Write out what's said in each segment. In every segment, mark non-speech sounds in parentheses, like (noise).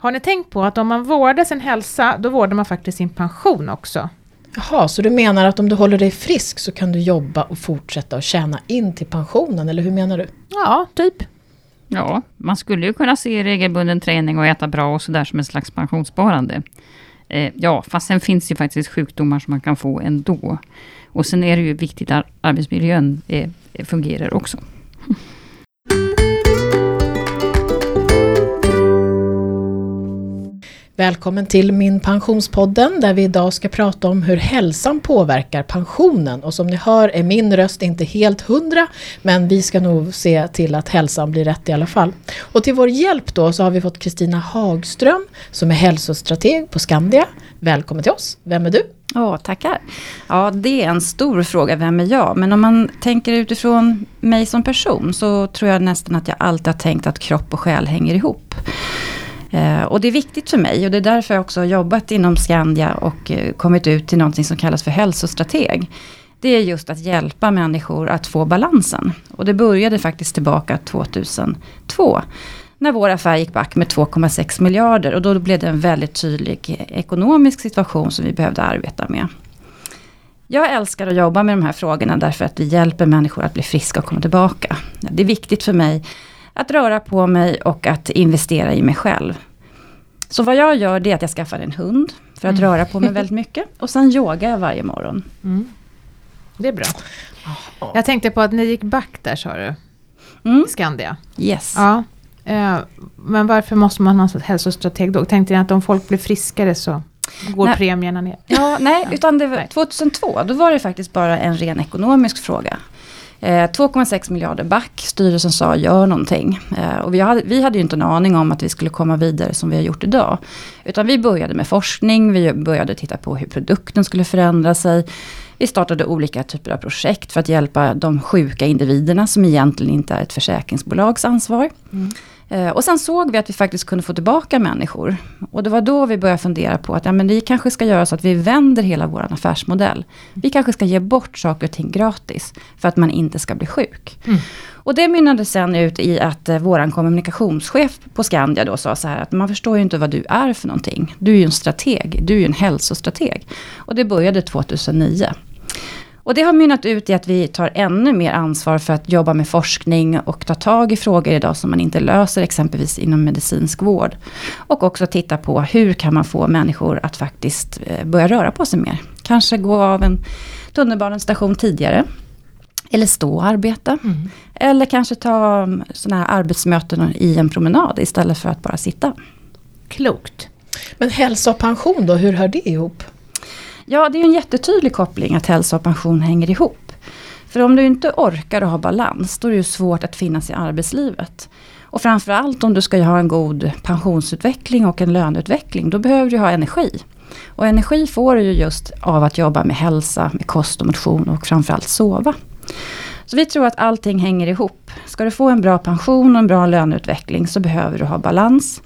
Har ni tänkt på att om man vårdar sin hälsa, då vårdar man faktiskt sin pension också? Jaha, så du menar att om du håller dig frisk så kan du jobba och fortsätta och tjäna in till pensionen, eller hur menar du? Ja, typ. Ja, man skulle ju kunna se regelbunden träning och äta bra och sådär som en slags pensionssparande. Eh, ja, fast sen finns det ju faktiskt sjukdomar som man kan få ändå. Och sen är det ju viktigt att arbetsmiljön eh, fungerar också. Välkommen till Min Pensionspodden där vi idag ska prata om hur hälsan påverkar pensionen. Och som ni hör är min röst inte helt hundra men vi ska nog se till att hälsan blir rätt i alla fall. Och till vår hjälp då så har vi fått Kristina Hagström som är hälsostrateg på Skandia. Välkommen till oss. Vem är du? Ja, tackar. Ja, det är en stor fråga, vem är jag? Men om man tänker utifrån mig som person så tror jag nästan att jag alltid har tänkt att kropp och själ hänger ihop. Eh, och det är viktigt för mig och det är därför jag också har jobbat inom Skandia och eh, kommit ut till någonting som kallas för hälsostrateg. Det är just att hjälpa människor att få balansen. Och det började faktiskt tillbaka 2002 när vår affär gick back med 2,6 miljarder och då blev det en väldigt tydlig ekonomisk situation som vi behövde arbeta med. Jag älskar att jobba med de här frågorna därför att vi hjälper människor att bli friska och komma tillbaka. Det är viktigt för mig att röra på mig och att investera i mig själv. Så vad jag gör det är att jag skaffar en hund för att mm. röra på mig väldigt mycket. (laughs) Och sen yogar jag varje morgon. Mm. Det är bra. Jag tänkte på att ni gick back där sa du. Mm. Skandia. Yes. Ja. Eh, men varför måste man ha en hälsostrateg då? Tänkte ni att om folk blir friskare så går nej. premierna ner? Ja, nej, utan det var, 2002 då var det faktiskt bara en ren ekonomisk fråga. Eh, 2,6 miljarder back, styrelsen sa gör någonting. Eh, och vi hade, vi hade ju inte en aning om att vi skulle komma vidare som vi har gjort idag. Utan vi började med forskning, vi började titta på hur produkten skulle förändra sig. Vi startade olika typer av projekt för att hjälpa de sjuka individerna som egentligen inte är ett försäkringsbolags ansvar. Mm. Eh, och sen såg vi att vi faktiskt kunde få tillbaka människor. Och det var då vi började fundera på att ja, men vi kanske ska göra så att vi vänder hela vår affärsmodell. Vi kanske ska ge bort saker och ting gratis för att man inte ska bli sjuk. Mm. Och det mynnade sen ut i att eh, vår kommunikationschef på Skandia då sa så här att man förstår ju inte vad du är för någonting. Du är ju en strateg, du är ju en hälsostrateg. Och det började 2009. Och det har mynnat ut i att vi tar ännu mer ansvar för att jobba med forskning och ta tag i frågor idag som man inte löser exempelvis inom medicinsk vård. Och också titta på hur kan man få människor att faktiskt eh, börja röra på sig mer. Kanske gå av en tunnelbanestation tidigare. Eller stå och arbeta. Mm. Eller kanske ta mm, sådana här arbetsmöten i en promenad istället för att bara sitta. Klokt. Men hälsa och pension då, hur hör det ihop? Ja, det är en jättetydlig koppling att hälsa och pension hänger ihop. För om du inte orkar och har balans, då är det ju svårt att finnas i arbetslivet. Och framförallt om du ska ha en god pensionsutveckling och en löneutveckling, då behöver du ha energi. Och energi får du ju just av att jobba med hälsa, med kost och motion och framförallt sova. Så vi tror att allting hänger ihop. Ska du få en bra pension och en bra löneutveckling så behöver du ha balans.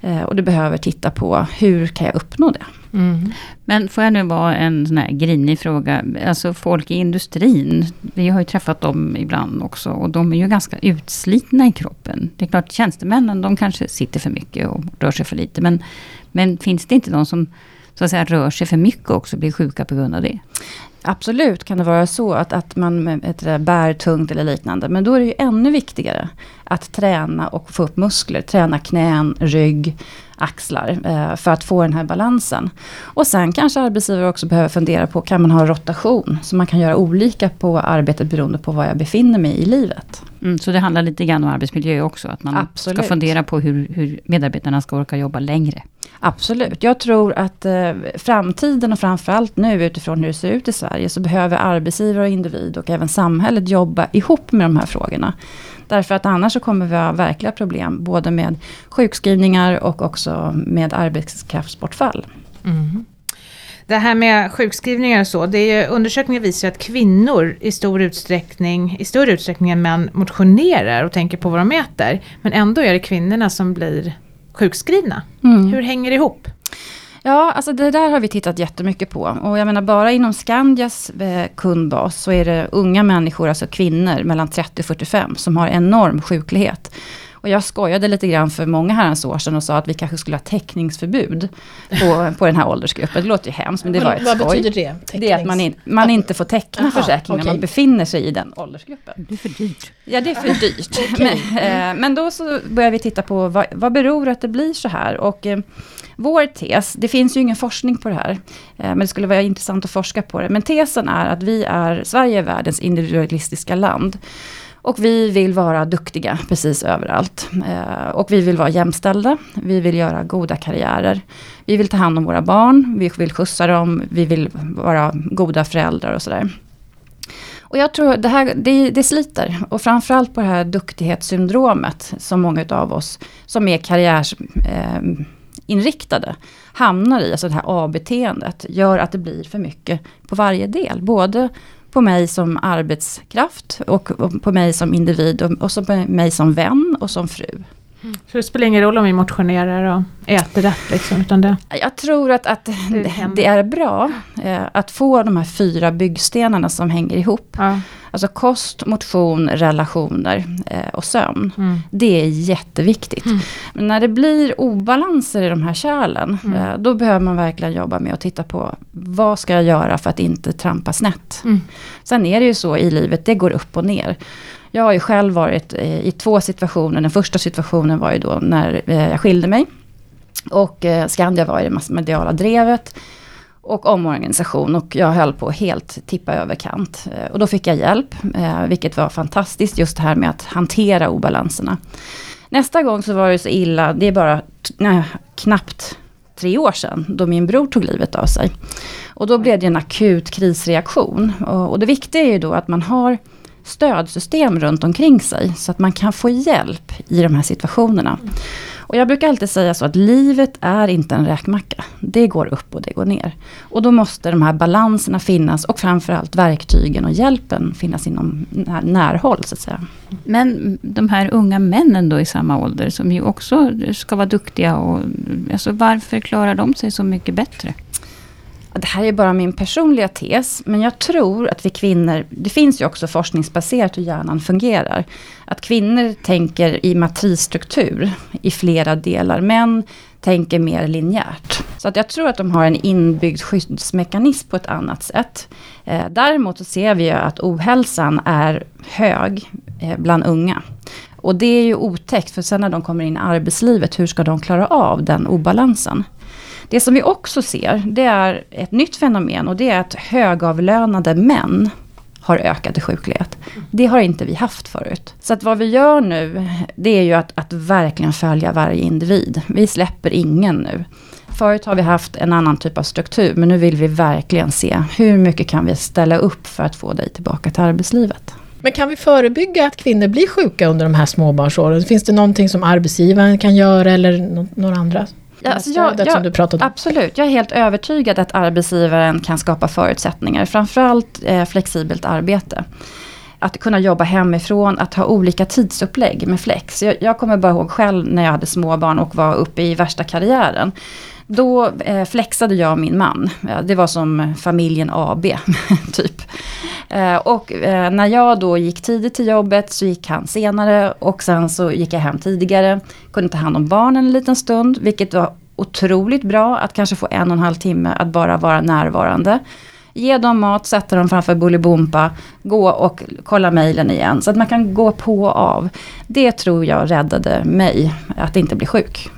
Eh, och du behöver titta på hur kan jag uppnå det. Mm. Men får jag nu vara en sån här grinig fråga. Alltså folk i industrin. Vi har ju träffat dem ibland också. Och de är ju ganska utslitna i kroppen. Det är klart tjänstemännen de kanske sitter för mycket och rör sig för lite. Men, men finns det inte de som så att säga, rör sig för mycket också blir sjuka på grund av det? Absolut kan det vara så att, att man ett, bär tungt eller liknande. Men då är det ju ännu viktigare att träna och få upp muskler. Träna knän, rygg, axlar eh, för att få den här balansen. Och sen kanske arbetsgivare också behöver fundera på, kan man ha rotation? Så man kan göra olika på arbetet beroende på var jag befinner mig i livet. Mm, så det handlar lite grann om arbetsmiljö också? Att man Absolut. ska fundera på hur, hur medarbetarna ska orka jobba längre? Absolut. Jag tror att eh, framtiden och framförallt nu utifrån hur det ser ut i Sverige så behöver arbetsgivare och individ och även samhället jobba ihop med de här frågorna. Därför att annars så kommer vi ha verkliga problem både med sjukskrivningar och också med arbetskraftsbortfall. Mm. Det här med sjukskrivningar och så, det är, undersökningar visar att kvinnor i stor utsträckning, i större utsträckning än män motionerar och tänker på vad de äter. Men ändå är det kvinnorna som blir sjukskrivna. Mm. Hur hänger det ihop? Ja, alltså det där har vi tittat jättemycket på. Och jag menar bara inom Skandias eh, kundbas så är det unga människor, alltså kvinnor mellan 30 och 45, som har enorm sjuklighet. Och jag skojade lite grann för många herrans år sedan och sa att vi kanske skulle ha täckningsförbud på, på den här åldersgruppen. Det låter ju hemskt men det var ett Vad skoj. betyder det? Tecknings... Det är att man, in, man inte får teckna Jaha, försäkring när man befinner sig i den åldersgruppen. Det är för dyrt. Ja, det är för dyrt. (laughs) men, eh, men då så börjar vi titta på vad, vad beror det att det blir så här? Och eh, vår tes, det finns ju ingen forskning på det här, eh, men det skulle vara intressant att forska på det. Men tesen är att vi är, Sverige är världens individualistiska land. Och vi vill vara duktiga precis överallt. Eh, och vi vill vara jämställda, vi vill göra goda karriärer. Vi vill ta hand om våra barn, vi vill skjutsa dem, vi vill vara goda föräldrar och sådär. Och jag tror det här, det, det sliter. Och framförallt på det här duktighetssyndromet som många av oss som är karriärs... eh, inriktade hamnar i. Alltså det här A-beteendet gör att det blir för mycket på varje del. Både på mig som arbetskraft och, på mig som individ och, och så på mig som vän och som fru. Så det spelar ingen roll om vi motionerar och äter rätt liksom, utan det... Jag tror att, att Det det är bra eh, att få de här fyra byggstenarna som hänger ihop. Ja. Alltså kost, motion, relationer eh, och sömn. Mm. Det är jätteviktigt. Mm. Men när det blir obalanser i de här kärlen, Mm. eh, då behöver man verkligen jobba med att titta på vad ska jag göra för att inte trampa snett. Mm. Sen är det ju så i livet, det går upp och ner. Jag har ju själv varit eh, i två situationer. Den första situationen var ju då när eh, jag skilde mig. Och eh, Skandia var i det massmediala drevet. Och omorganisation och jag höll på att helt tippa över kant. Eh, och då fick jag hjälp, eh, vilket var fantastiskt. Just det här med att hantera obalanserna. Nästa gång så var det så illa, det är bara nej, knappt tre år sedan, då min bror tog livet av sig. Och då blev det en akut krisreaktion. Och, och det viktiga är ju då att man har stödsystem runt omkring sig, så att man kan få hjälp i de här situationerna. Och jag brukar alltid säga så att livet är inte en räkmacka. Det går upp och det går ner. Och då måste de här balanserna finnas och framförallt verktygen och hjälpen finnas inom när- närhåll så att säga. Men de här unga männen då i samma ålder som ju också ska vara duktiga. Och, alltså varför klarar de sig så mycket bättre? Det här är bara min personliga tes, men jag tror att vi kvinnor, det finns ju också forskningsbaserat hur hjärnan fungerar. Att kvinnor tänker i matrisstruktur i flera delar, män tänker mer linjärt. Så att jag tror att de har en inbyggd skyddsmekanism på ett annat sätt. Eh, däremot så ser vi ju att ohälsan är hög eh, bland unga. Och det är ju otäckt, för sen när de kommer in i arbetslivet, hur ska de klara av den obalansen? Det som vi också ser, det är ett nytt fenomen och det är att högavlönade män har ökat i sjuklighet. Det har inte vi haft förut. Så att vad vi gör nu, det är ju att, att verkligen följa varje individ. Vi släpper ingen nu. Förut har vi haft en annan typ av struktur, men nu vill vi verkligen se hur mycket kan vi ställa upp för att få dig tillbaka till arbetslivet. Men kan vi förebygga att kvinnor blir sjuka under de här småbarnsåren? Finns det någonting som arbetsgivaren kan göra eller några andra? Ja, alltså jag- jag- som du pratade om. Absolut, jag är helt övertygad att arbetsgivaren kan skapa förutsättningar. Framförallt eh, flexibelt arbete. Att kunna jobba hemifrån, att ha olika tidsupplägg med flex. Jag, jag kommer bara ihåg själv när jag hade småbarn och var uppe i värsta karriären. Då eh, flexade jag och min man. Det var som familjen AB, (laughs) typ. Eh, och eh, när jag då gick tidigt till jobbet så gick han senare och sen så gick jag hem tidigare. Kunde ta hand om barnen en liten stund, vilket var otroligt bra att kanske få en och en halv timme att bara vara närvarande. Ge dem mat, sätta dem framför Bolibompa, gå och kolla mejlen igen. Så att man kan gå på och av. Det tror jag räddade mig, att inte bli sjuk.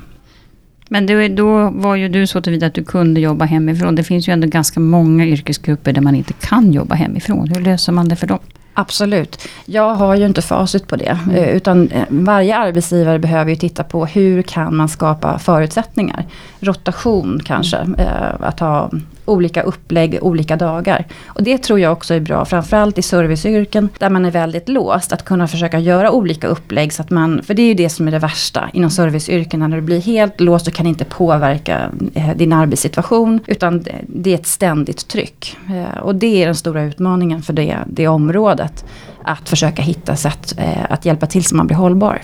Men det, då var ju du så tillvida att du kunde jobba hemifrån. Det finns ju ändå ganska många yrkesgrupper där man inte kan jobba hemifrån. Hur löser man det för dem? Absolut. Jag har ju inte facit på det. eh, Utan eh, varje arbetsgivare behöver ju titta på hur kan man skapa förutsättningar. Rotation kanske. eh, Att ha olika upplägg olika dagar. Och det tror jag också är bra. Framförallt i serviceyrken där man är väldigt låst. Att kunna försöka göra olika upplägg. Så att man, för det är ju det som är det värsta inom serviceyrken. När du blir helt låst och kan inte påverka eh, din arbetssituation. Utan det- är ett ständigt tryck. Eh, och det är den stora utmaningen för det, det området. Att försöka hitta sätt eh, att hjälpa till så man blir hållbar.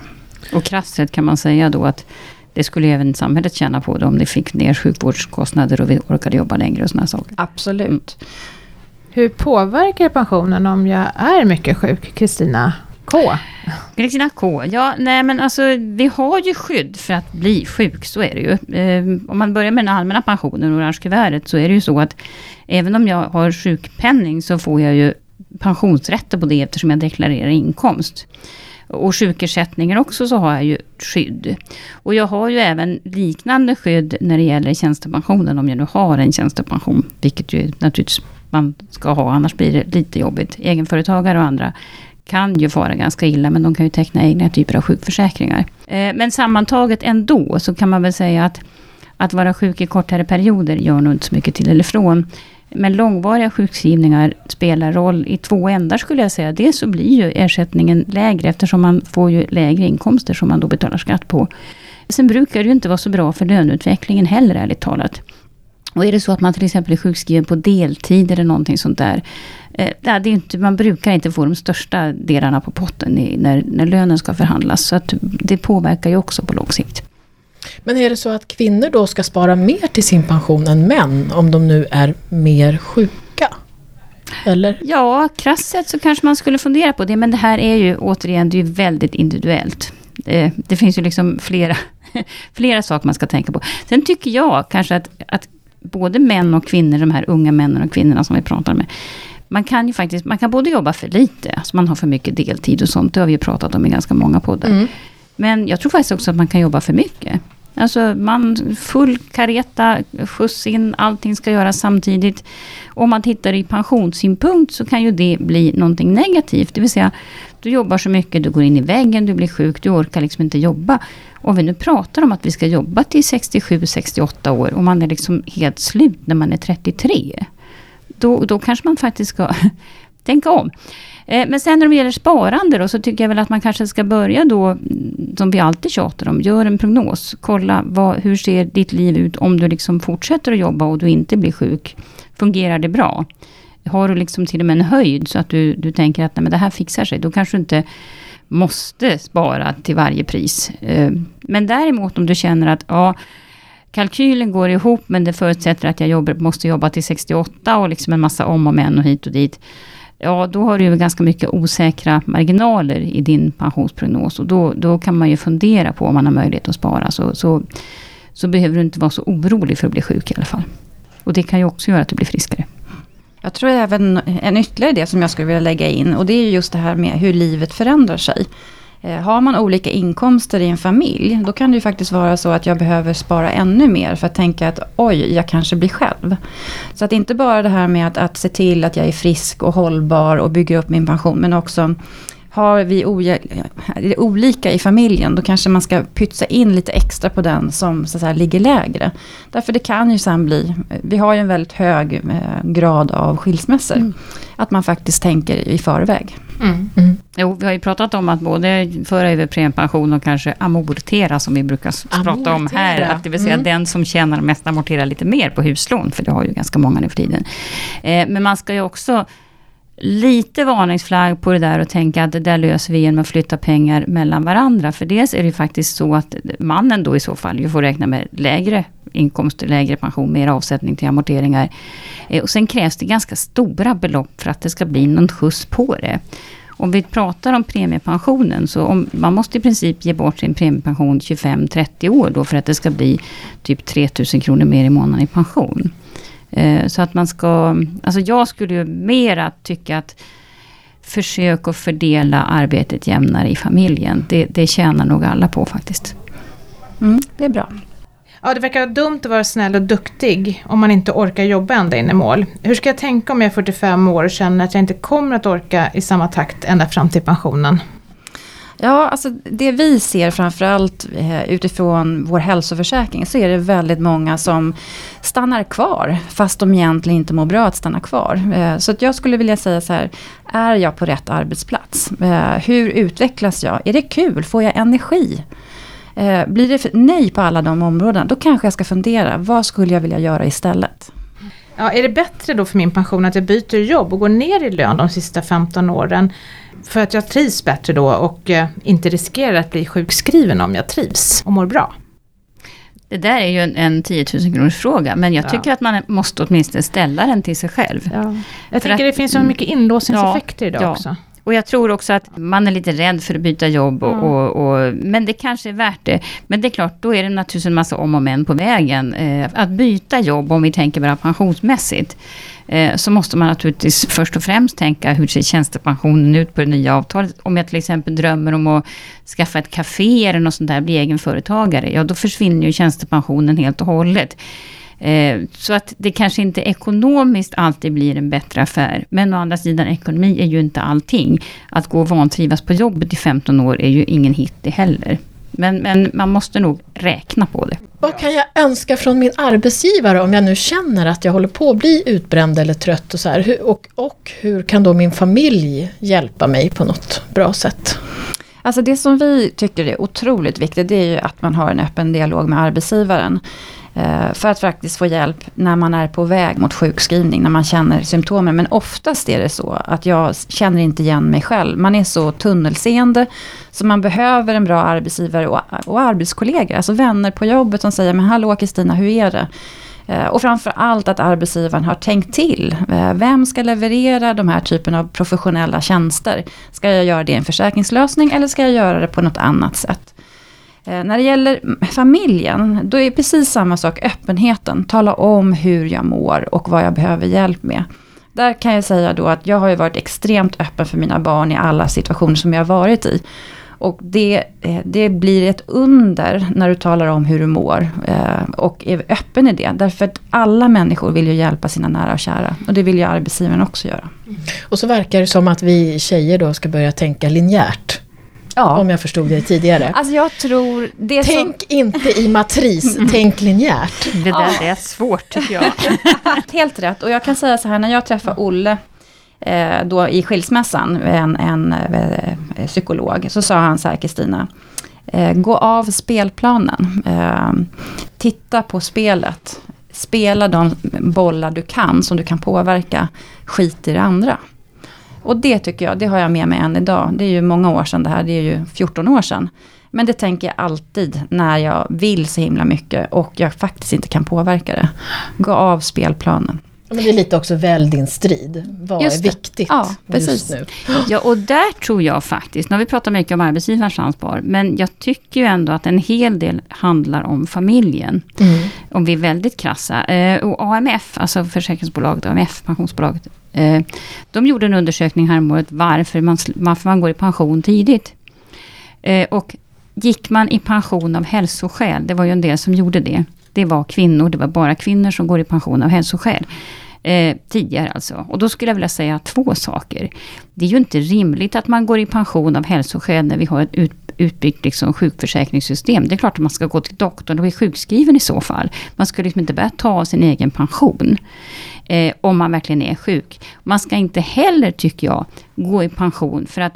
Och krasst sett kan man säga då att det skulle även samhället tjäna på om det fick ner sjukvårdskostnader och vi orkade jobba längre och sådana saker. Absolut. Hur påverkar pensionen om jag är mycket sjuk, Kristina? K. Glyxina K, ja nej men alltså vi har ju skydd för att bli sjuk, så är det ju. Eh, om man börjar med den allmänna pensionen, orange kuvertet, så är det ju så att även om jag har sjukpenning så får jag ju pensionsrätter på det eftersom jag deklarerar inkomst. Och sjukersättningar också så har jag ju skydd. Och jag har ju även liknande skydd när det gäller tjänstepensionen, om jag nu har en tjänstepension, vilket ju naturligtvis man ska ha, annars blir det lite jobbigt. Egenföretagare och andra kan ju fara ganska illa, men de kan ju teckna egna typer av sjukförsäkringar. Eh, men sammantaget ändå, så kan man väl säga att att vara sjuk i kortare perioder gör nog inte så mycket till eller från. Men långvariga sjukskrivningar spelar roll i två ändar skulle jag säga. Dels så blir ju ersättningen lägre eftersom man får ju lägre inkomster som man då betalar skatt på. Sen brukar det ju inte vara så bra för löneutvecklingen heller ärligt talat. Och är det så att man till exempel är sjukskriven på deltid eller någonting sånt där. Eh, det är inte, man brukar inte få de största delarna på potten i, när, när lönen ska förhandlas. Så att det påverkar ju också på lång sikt. Men är det så att kvinnor då ska spara mer till sin pension än män om de nu är mer sjuka? Eller? Ja, krasst sett så kanske man skulle fundera på det. Men det här är ju återigen det är väldigt individuellt. Det, det finns ju liksom flera, (laughs) flera saker man ska tänka på. Sen tycker jag kanske att, att både män och kvinnor, de här unga männen och kvinnorna som vi pratar med. Man kan ju faktiskt, man kan både jobba för lite, alltså man har för mycket deltid och sånt. Det har vi ju pratat om i ganska många poddar. Mm. Men jag tror faktiskt också att man kan jobba för mycket. Alltså man, full kareta, skjuts in, allting ska göras samtidigt. Om man tittar i pensionssynpunkt så kan ju det bli någonting negativt. Det vill säga, du jobbar så mycket, du går in i väggen, du blir sjuk, du orkar liksom inte jobba. Om vi nu pratar om att vi ska jobba till 67-68 år och man är liksom helt slut när man är 33. Då, då kanske man faktiskt ska (laughs) tänka om. Eh, men sen när det gäller sparande då, så tycker jag väl att man kanske ska börja då, som vi alltid tjatar om, gör en prognos. Kolla vad, hur ser ditt liv ut om du liksom fortsätter att jobba och du inte blir sjuk. Fungerar det bra? Har du liksom till och med en höjd så att du, du tänker att nej, men det här fixar sig. Då kanske du inte måste spara till varje pris. Eh, men däremot om du känner att ja, kalkylen går ihop men det förutsätter att jag jobbar, måste jobba till 68 och liksom en massa om och men och hit och dit ja då har du ju ganska mycket osäkra marginaler i din pensionsprognos. Och då, då kan man ju fundera på om man har möjlighet att spara. Så, så, så behöver du inte vara så orolig för att bli sjuk i alla fall. Och det kan ju också göra att du blir friskare. Jag tror även en ytterligare idé som jag skulle vilja lägga in. Och det är just det här med hur livet förändrar sig. Eh, har man olika inkomster i en familj, då kan det ju faktiskt vara så att jag behöver spara ännu mer för att tänka att oj, jag kanske blir själv. Så att inte bara det här med att, att se till att jag är frisk och hållbar och bygger upp min pension, men också har vi olika i familjen, då kanske man ska pytsa in lite extra på den som så att säga, ligger lägre. Därför det kan ju sen bli, vi har ju en väldigt hög eh, grad av skilsmässor. Mm. Att man faktiskt tänker i förväg. Mm. Mm. Jo, vi har ju pratat om att både föra över premiepension och kanske amortera som vi brukar amortera. prata om här. Att det vill säga mm. den som tjänar mest amorterar lite mer på huslån, för det har ju ganska många nu för tiden. Eh, men man ska ju också lite varningsflagg på det där och tänka att det där löser vi genom att flytta pengar mellan varandra. För dels är det faktiskt så att mannen då i så fall ju får räkna med lägre inkomst, lägre pension, mer avsättning till amorteringar. Eh, och sen krävs det ganska stora belopp för att det ska bli någon skjuts på det. Om vi pratar om premiepensionen, så om, man måste i princip ge bort sin premiepension 25-30 år då för att det ska bli typ 3000 kronor mer i månaden i pension. Eh, så att man ska, alltså jag skulle ju mera tycka att försök att fördela arbetet jämnare i familjen. Det, det tjänar nog alla på faktiskt. Mm, det är bra. Ja, det verkar dumt att vara snäll och duktig om man inte orkar jobba ända in i mål. Hur ska jag tänka om jag är 45 år och känner att jag inte kommer att orka i samma takt ända fram till pensionen? Ja, alltså det vi ser framförallt eh, utifrån vår hälsoförsäkring så är det väldigt många som stannar kvar fast de egentligen inte mår bra att stanna kvar. Eh, så att jag skulle vilja säga så här, är jag på rätt arbetsplats? Eh, hur utvecklas jag? Är det kul? Får jag energi? Blir det nej på alla de områdena, då kanske jag ska fundera, vad skulle jag vilja göra istället? Ja, är det bättre då för min pension att jag byter jobb och går ner i lön de sista 15 åren? För att jag trivs bättre då och eh, inte riskerar att bli sjukskriven om jag trivs och mår bra. Det där är ju en, en 10 000 kronors fråga, men jag ja. tycker att man måste åtminstone ställa den till sig själv. Ja. Jag För tänker att, det finns så mycket inlåsningseffekter ja, idag också. Och jag tror också att man är lite rädd för att byta jobb. Och, mm. och, och, men det kanske är värt det. Men det är klart, då är det naturligtvis en massa om och men på vägen. Eh, att byta jobb, om vi tänker bara pensionsmässigt. Eh, så måste man naturligtvis först och främst tänka hur ser tjänstepensionen ut på det nya avtalet. Om jag till exempel drömmer om att skaffa ett café eller något sånt där, bli egenföretagare. Ja, då försvinner ju tjänstepensionen helt och hållet. Eh, så att det kanske inte ekonomiskt alltid blir en bättre affär. Men å andra sidan, ekonomi är ju inte allting. Att gå och vantrivas på jobbet i 15 år är ju ingen hit det heller. Men, men man måste nog räkna på det. Vad kan jag önska från min arbetsgivare om jag nu känner att jag håller på att bli utbränd eller trött och så här, och, och hur kan då min familj hjälpa mig på något bra sätt? Alltså det som vi tycker är otroligt viktigt det är ju att man har en öppen dialog med arbetsgivaren. Eh, för att faktiskt få hjälp när man är på väg mot sjukskrivning, när man känner symptomen. Men oftast är det så att jag känner inte igen mig själv. Man är så tunnelseende, så man behöver en bra arbetsgivare och, och arbetskollegor, alltså vänner på jobbet som säger, men hallå Kristina, hur är det? Eh, och framför allt att arbetsgivaren har tänkt till. Eh, vem ska leverera de här typen av professionella tjänster? Ska jag göra det i en försäkringslösning eller ska jag göra det på något annat sätt? Eh, när det gäller familjen, då är precis samma sak öppenheten. Tala om hur jag mår och vad jag behöver hjälp med. Där kan jag säga då att jag har ju varit extremt öppen för mina barn i alla situationer som jag har varit i. Och det, eh, det blir ett under när du talar om hur du mår. Eh, och är öppen i det. Därför att alla människor vill ju hjälpa sina nära och kära. Och det vill ju arbetsgivaren också göra. Och så verkar det som att vi tjejer då ska börja tänka linjärt. Ja. Om jag förstod det tidigare. Alltså jag tror... Det tänk som... inte i matris, (laughs) tänk linjärt. Det där ja. är svårt tycker jag. (laughs) Helt rätt. Och jag kan säga så här, när jag träffar Olle eh, då i skilsmässan, en, en eh, psykolog, så sa han så här, Kristina. Eh, gå av spelplanen. Eh, titta på spelet. Spela de bollar du kan, som du kan påverka. Skit i det andra. Och det tycker jag, det har jag med mig än idag. Det är ju många år sedan det här, det är ju 14 år sedan. Men det tänker jag alltid när jag vill så himla mycket och jag faktiskt inte kan påverka det. Gå av spelplanen. Men det är lite också välj din strid. Vad är viktigt ja, precis. just nu? (gasps) Ja, och där tror jag faktiskt, nu har vi pratat mycket om arbetsgivarens ansvar, men jag tycker ju ändå att en hel del handlar om familjen. Mm. Om vi är väldigt krassa. Eh, och AMF, alltså försäkringsbolaget AMF, pensionsbolaget, Eh, de gjorde en undersökning häromåret varför man, varför man går i pension tidigt. Eh, och gick man i pension av hälsoskäl, det var ju en del som gjorde det. Det var kvinnor, det var bara kvinnor som går i pension av hälsoskäl. Eh, tidigare alltså. Och då skulle jag vilja säga två saker. Det är ju inte rimligt att man går i pension av hälsoskäl när vi har ett ut, utbyggt liksom, sjukförsäkringssystem. Det är klart att man ska gå till doktorn och bli sjukskriven i så fall. Man ska liksom inte börja ta sin egen pension eh, om man verkligen är sjuk. Man ska inte heller, tycker jag, gå i pension för att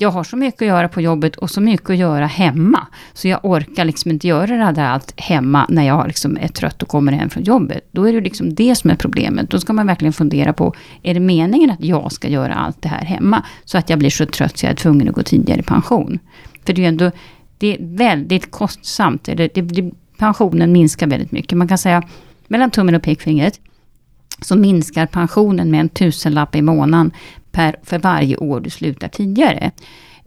jag har så mycket att göra på jobbet och så mycket att göra hemma. Så jag orkar liksom inte göra det där allt hemma när jag liksom är trött och kommer hem från jobbet. Då är det liksom det som är problemet. Då ska man verkligen fundera på, är det meningen att jag ska göra allt det här hemma? Så att jag blir så trött så jag är tvungen att gå tidigare i pension. För det är ju ändå, det är väldigt kostsamt. Det, det, det, pensionen minskar väldigt mycket. Man kan säga, mellan tummen och pekfingret, så minskar pensionen med en tusenlapp i månaden per, för varje år du slutar tidigare.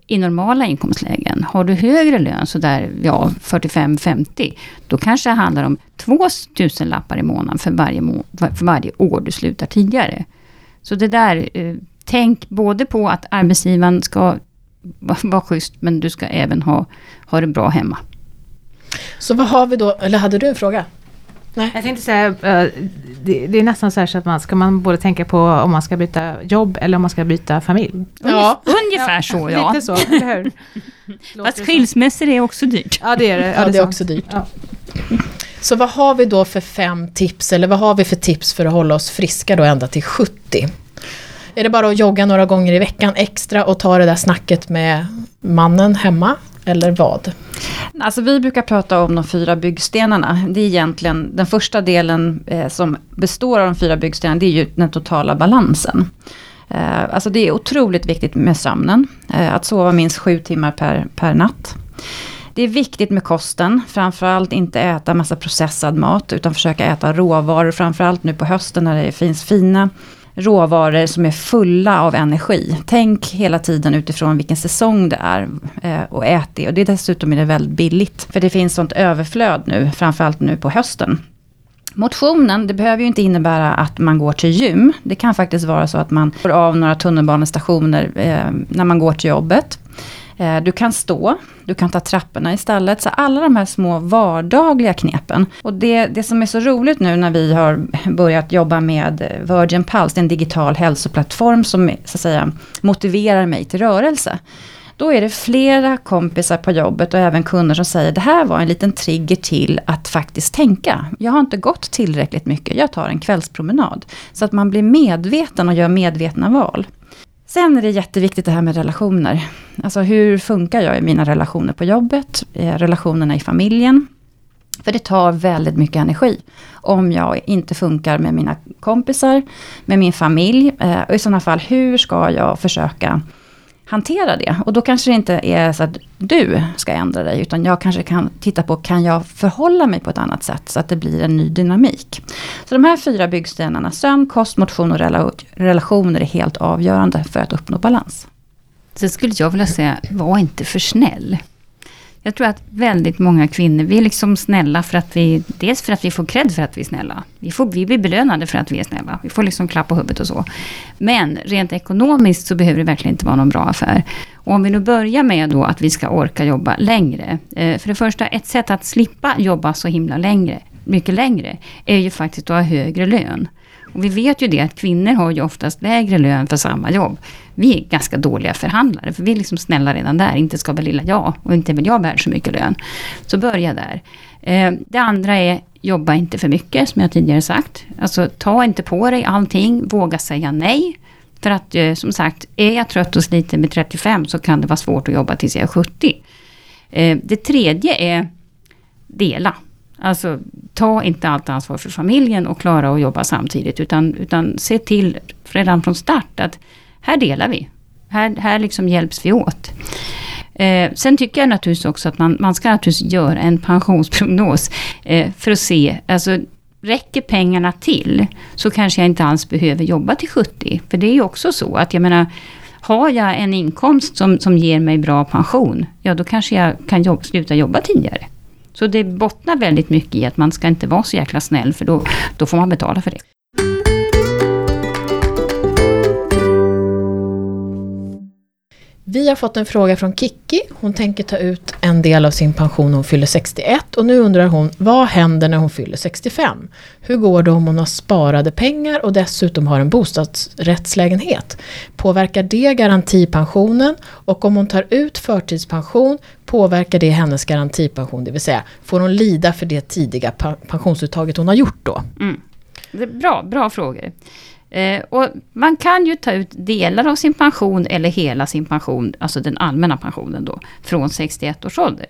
I normala inkomstlägen, har du högre lön, sådär ja, 45-50, då kanske det handlar om två tusenlappar i månaden för varje, må för varje år du slutar tidigare. Så det där, eh, tänk både på att arbetsgivaren ska vara schysst, men du ska även ha, ha det bra hemma. Så vad har vi då, eller hade du en fråga? Nej. Jag tänkte säga, eh, det, det, är nästan så här så att man ska man både tänka på om man ska byta jobb eller om man ska byta familj. Ja, (laughs) ungefär ja, så ja. Lite så, eller hur? (laughs) Fast skilsmässor är också dyrt. Ja, det är det. Ja, (laughs) ja det, är också dyrt. Ja. Så vad har vi då för fem tips, eller vad har vi för tips för att hålla oss friska då ända till 70? Är det bara att jogga några gånger i veckan extra och ta det där snacket med mannen hemma? Eller vad? Alltså vi brukar prata om de fyra byggstenarna. Det är egentligen den första delen eh, som består av de fyra byggstenarna, det är ju den totala balansen. Eh, alltså det är otroligt viktigt med sömnen. Eh, att sova minst sju timmar per, per natt. Det är viktigt med kosten, framförallt inte äta massa processad mat, utan försöka äta råvaror, framförallt nu på hösten när det finns fina råvaror som är fulla av energi. Tänk hela tiden utifrån vilken säsong det är eh, och ät det. Och det är dessutom är det väldigt billigt. För det finns sånt överflöd nu, framförallt nu på hösten. Motionen, det behöver ju inte innebära att man går till gym. Det kan faktiskt vara så att man går av några tunnelbanestationer eh, när man går till jobbet. Eh, du kan stå, du kan ta trapporna istället. Så alla de här små vardagliga knepen. Och det, det som är så roligt nu när vi har börjat jobba med Virgin Pulse, en digital hälsoplattform som så att säga motiverar mig till rörelse. Då är det flera kompisar på jobbet och även kunder som säger det här var en liten trigger till att faktiskt tänka. Jag har inte gått tillräckligt mycket, jag tar en kvällspromenad. Så att man blir medveten och gör medvetna val. Sen är det jätteviktigt det här med relationer. Alltså hur funkar jag i mina relationer på jobbet, eh, relationerna i familjen. För det tar väldigt mycket energi. Om jag inte funkar med mina kompisar, med min familj. Eh, och i sådana fall, hur ska jag försöka hantera det. Och då kanske det inte är så att du ska ändra dig, utan jag kanske kan titta på, kan jag förhålla mig på ett annat sätt, så att det blir en ny dynamik. Så de här fyra byggstenarna, sömn, kost, motion och relationer är helt avgörande för att uppnå balans. Sen skulle jag vilja säga, var inte för snäll. Jag tror att väldigt många kvinnor, vi är liksom snälla för att vi, dels för att vi får cred för att vi är snälla. Vi, får, vi blir belönade för att vi är snälla. Vi får liksom klapp på huvudet och så. Men rent ekonomiskt så behöver det verkligen inte vara någon bra affär. Och om vi nu börjar med då att vi ska orka jobba längre. Eh, för det första, ett sätt att slippa jobba så himla längre, mycket längre, är ju faktiskt att ha högre lön. Och vi vet ju det att kvinnor har ju oftast lägre lön för samma jobb. Vi är ganska dåliga förhandlare, för vi är liksom snälla redan där. Inte ska väl lilla jag, och inte vill jag bära så mycket lön. Så börja där. Eh, det andra är, jobba inte för mycket, som jag tidigare sagt. Alltså ta inte på dig allting, våga säga nej. För att eh, som sagt, är jag trött och sliten med 35 så kan det vara svårt att jobba tills jag är 70. Eh, det tredje är dela. Alltså ta inte allt ansvar för familjen och klara att jobba samtidigt. Utan, utan se till redan från start att här delar vi. Här, här liksom hjälps vi åt. Eh, sen tycker jag naturligtvis också att man, man ska naturligtvis göra en pensionsprognos. Eh, för att se, alltså räcker pengarna till så kanske jag inte alls behöver jobba till 70. För det är ju också så att jag menar, har jag en inkomst som, som ger mig bra pension, ja då kanske jag kan jobb, sluta jobba tidigare. Så det bottnar väldigt mycket i att man ska inte vara så jäkla snäll, för då, då får man betala för det. Vi har fått en fråga från Kikki. Hon tänker ta ut en del av sin pension när hon fyller 61 och nu undrar hon vad händer när hon fyller 65? Hur går det om hon har sparade pengar och dessutom har en bostadsrättslägenhet? Påverkar det garantipensionen? Och om hon tar ut förtidspension, påverkar det hennes garantipension? Det vill säga, får hon lida för det tidiga pensionsuttaget hon har gjort då? Mm. Det är bra, bra frågor. Eh, och man kan ju ta ut delar av sin pension eller hela sin pension, alltså den allmänna pensionen då, från 61 års ålder.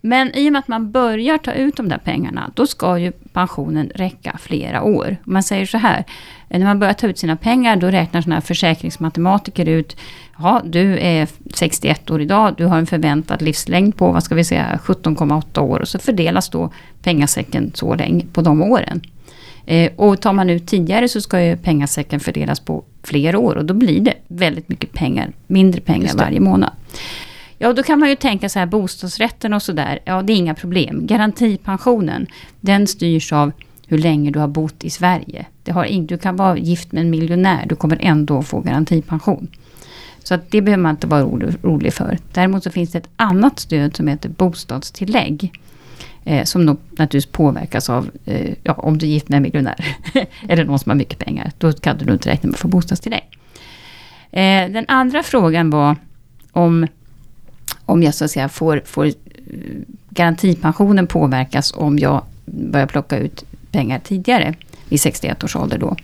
Men i och med att man börjar ta ut de där pengarna, då ska ju pensionen räcka flera år. Man säger så här, eh, när man börjar ta ut sina pengar, då räknar sådana här försäkringsmatematiker ut, ja, du är 61 år idag, du har en förväntad livslängd på, vad ska vi säga, 17,8 år. Och så fördelas då pengasäcken så länge på de åren. Eh, och tar man ut tidigare så ska ju pengasäcken fördelas på flera år och då blir det väldigt mycket pengar, mindre pengar varje månad. Ja, då kan man ju tänka så här, bostadsrätten och sådär, ja det är inga problem. Garantipensionen, den styrs av hur länge du har bott i Sverige. Det har, du kan vara gift med en miljonär, du kommer ändå få garantipension. Så att det behöver man inte vara orolig för. Däremot så finns det ett annat stöd som heter bostadstillägg. Eh, som nog naturligtvis påverkas av, eh, ja, om du är gift med en miljonär. (laughs) eller någon som har mycket pengar. Då kan du nog inte räkna med att få bostadstillägg. Eh, den andra frågan var om, om jag så att säga får, får eh, garantipensionen påverkas om jag börjar plocka ut pengar tidigare. Vid 61 års ålder då.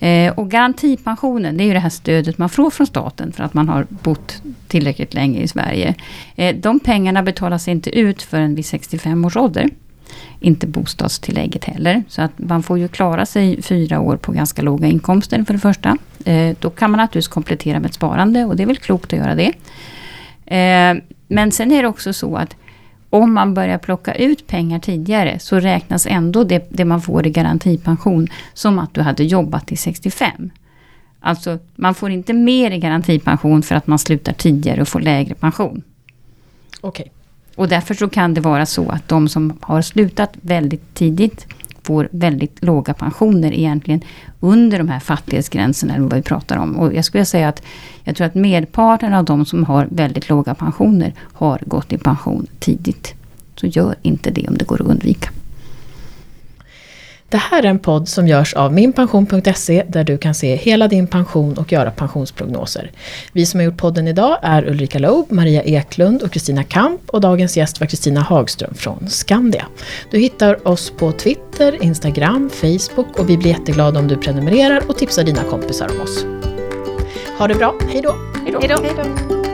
Eh, och garantipensionen, det är ju det här stödet man får från staten för att man har bott tillräckligt länge i Sverige. Eh, de pengarna betalas inte ut förrän vid 65 års ålder. Inte bostadstillägget heller. Så att man får ju klara sig fyra år på ganska låga inkomster för det första. Eh, då kan man naturligtvis komplettera med ett sparande och det är väl klokt att göra det. Eh, men sen är det också så att om man börjar plocka ut pengar tidigare så räknas ändå det, det man får i garantipension som att du hade jobbat till 65. Alltså man får inte mer i garantipension för att man slutar tidigare och får lägre pension. Okej. Okay. Och därför så kan det vara så att de som har slutat väldigt tidigt får väldigt låga pensioner egentligen under de här fattighetsgränserna, eller vad vi pratar om. Och jag skulle säga att jag tror att merparten av de som har väldigt låga pensioner har gått i pension tidigt. Så gör inte det om det går att undvika. Det här är en podd som görs av minpension.se där du kan se hela din pension och göra pensionsprognoser. Vi som har gjort podden idag är Ulrika Loob, Maria Eklund och Kristina Kamp och dagens gäst var Kristina Hagström från Skandia. Du hittar oss på Twitter, Instagram, Facebook och vi blir jätteglada om du prenumererar och tipsar dina kompisar om oss. Ha det bra, hej då! Hej då!